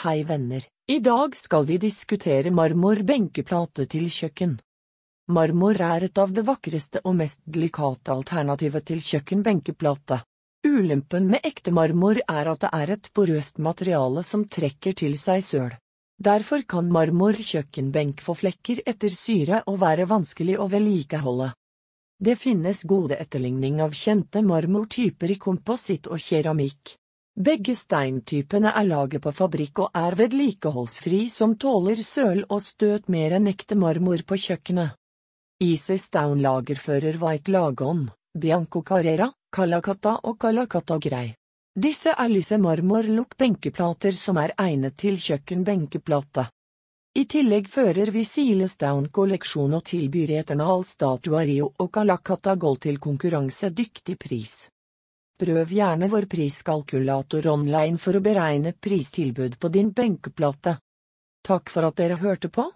Hei venner, i dag skal vi diskutere marmor-benkeplate til kjøkken. Marmor er et av det vakreste og mest delikate alternativet til kjøkkenbenkeplate. Ulempen med ekte marmor er at det er et porøst materiale som trekker til seg søl. Derfor kan marmor-kjøkkenbenk få flekker etter syre og være vanskelig å vedlikeholde. Det finnes gode etterligning av kjente marmortyper i kompositt og keramikk. Begge steintypene er laget på fabrikk og er vedlikeholdsfri som tåler søl og støt mer enn ekte marmor på kjøkkenet. Easy Stone lagerfører White Lagon, Bianco Carrera, Calacata og Calacata Grey. Disse er lyse marmor-lokk-benkeplater som er egnet til kjøkkenbenkeplate. I tillegg fører vi Silestown kolleksjon og tilbyr Eternal Statuario og Calacata Gold til konkurransedyktig pris. Prøv gjerne vår priskalkulator online for å beregne pristilbud på din benkeplate. Takk for at dere hørte på.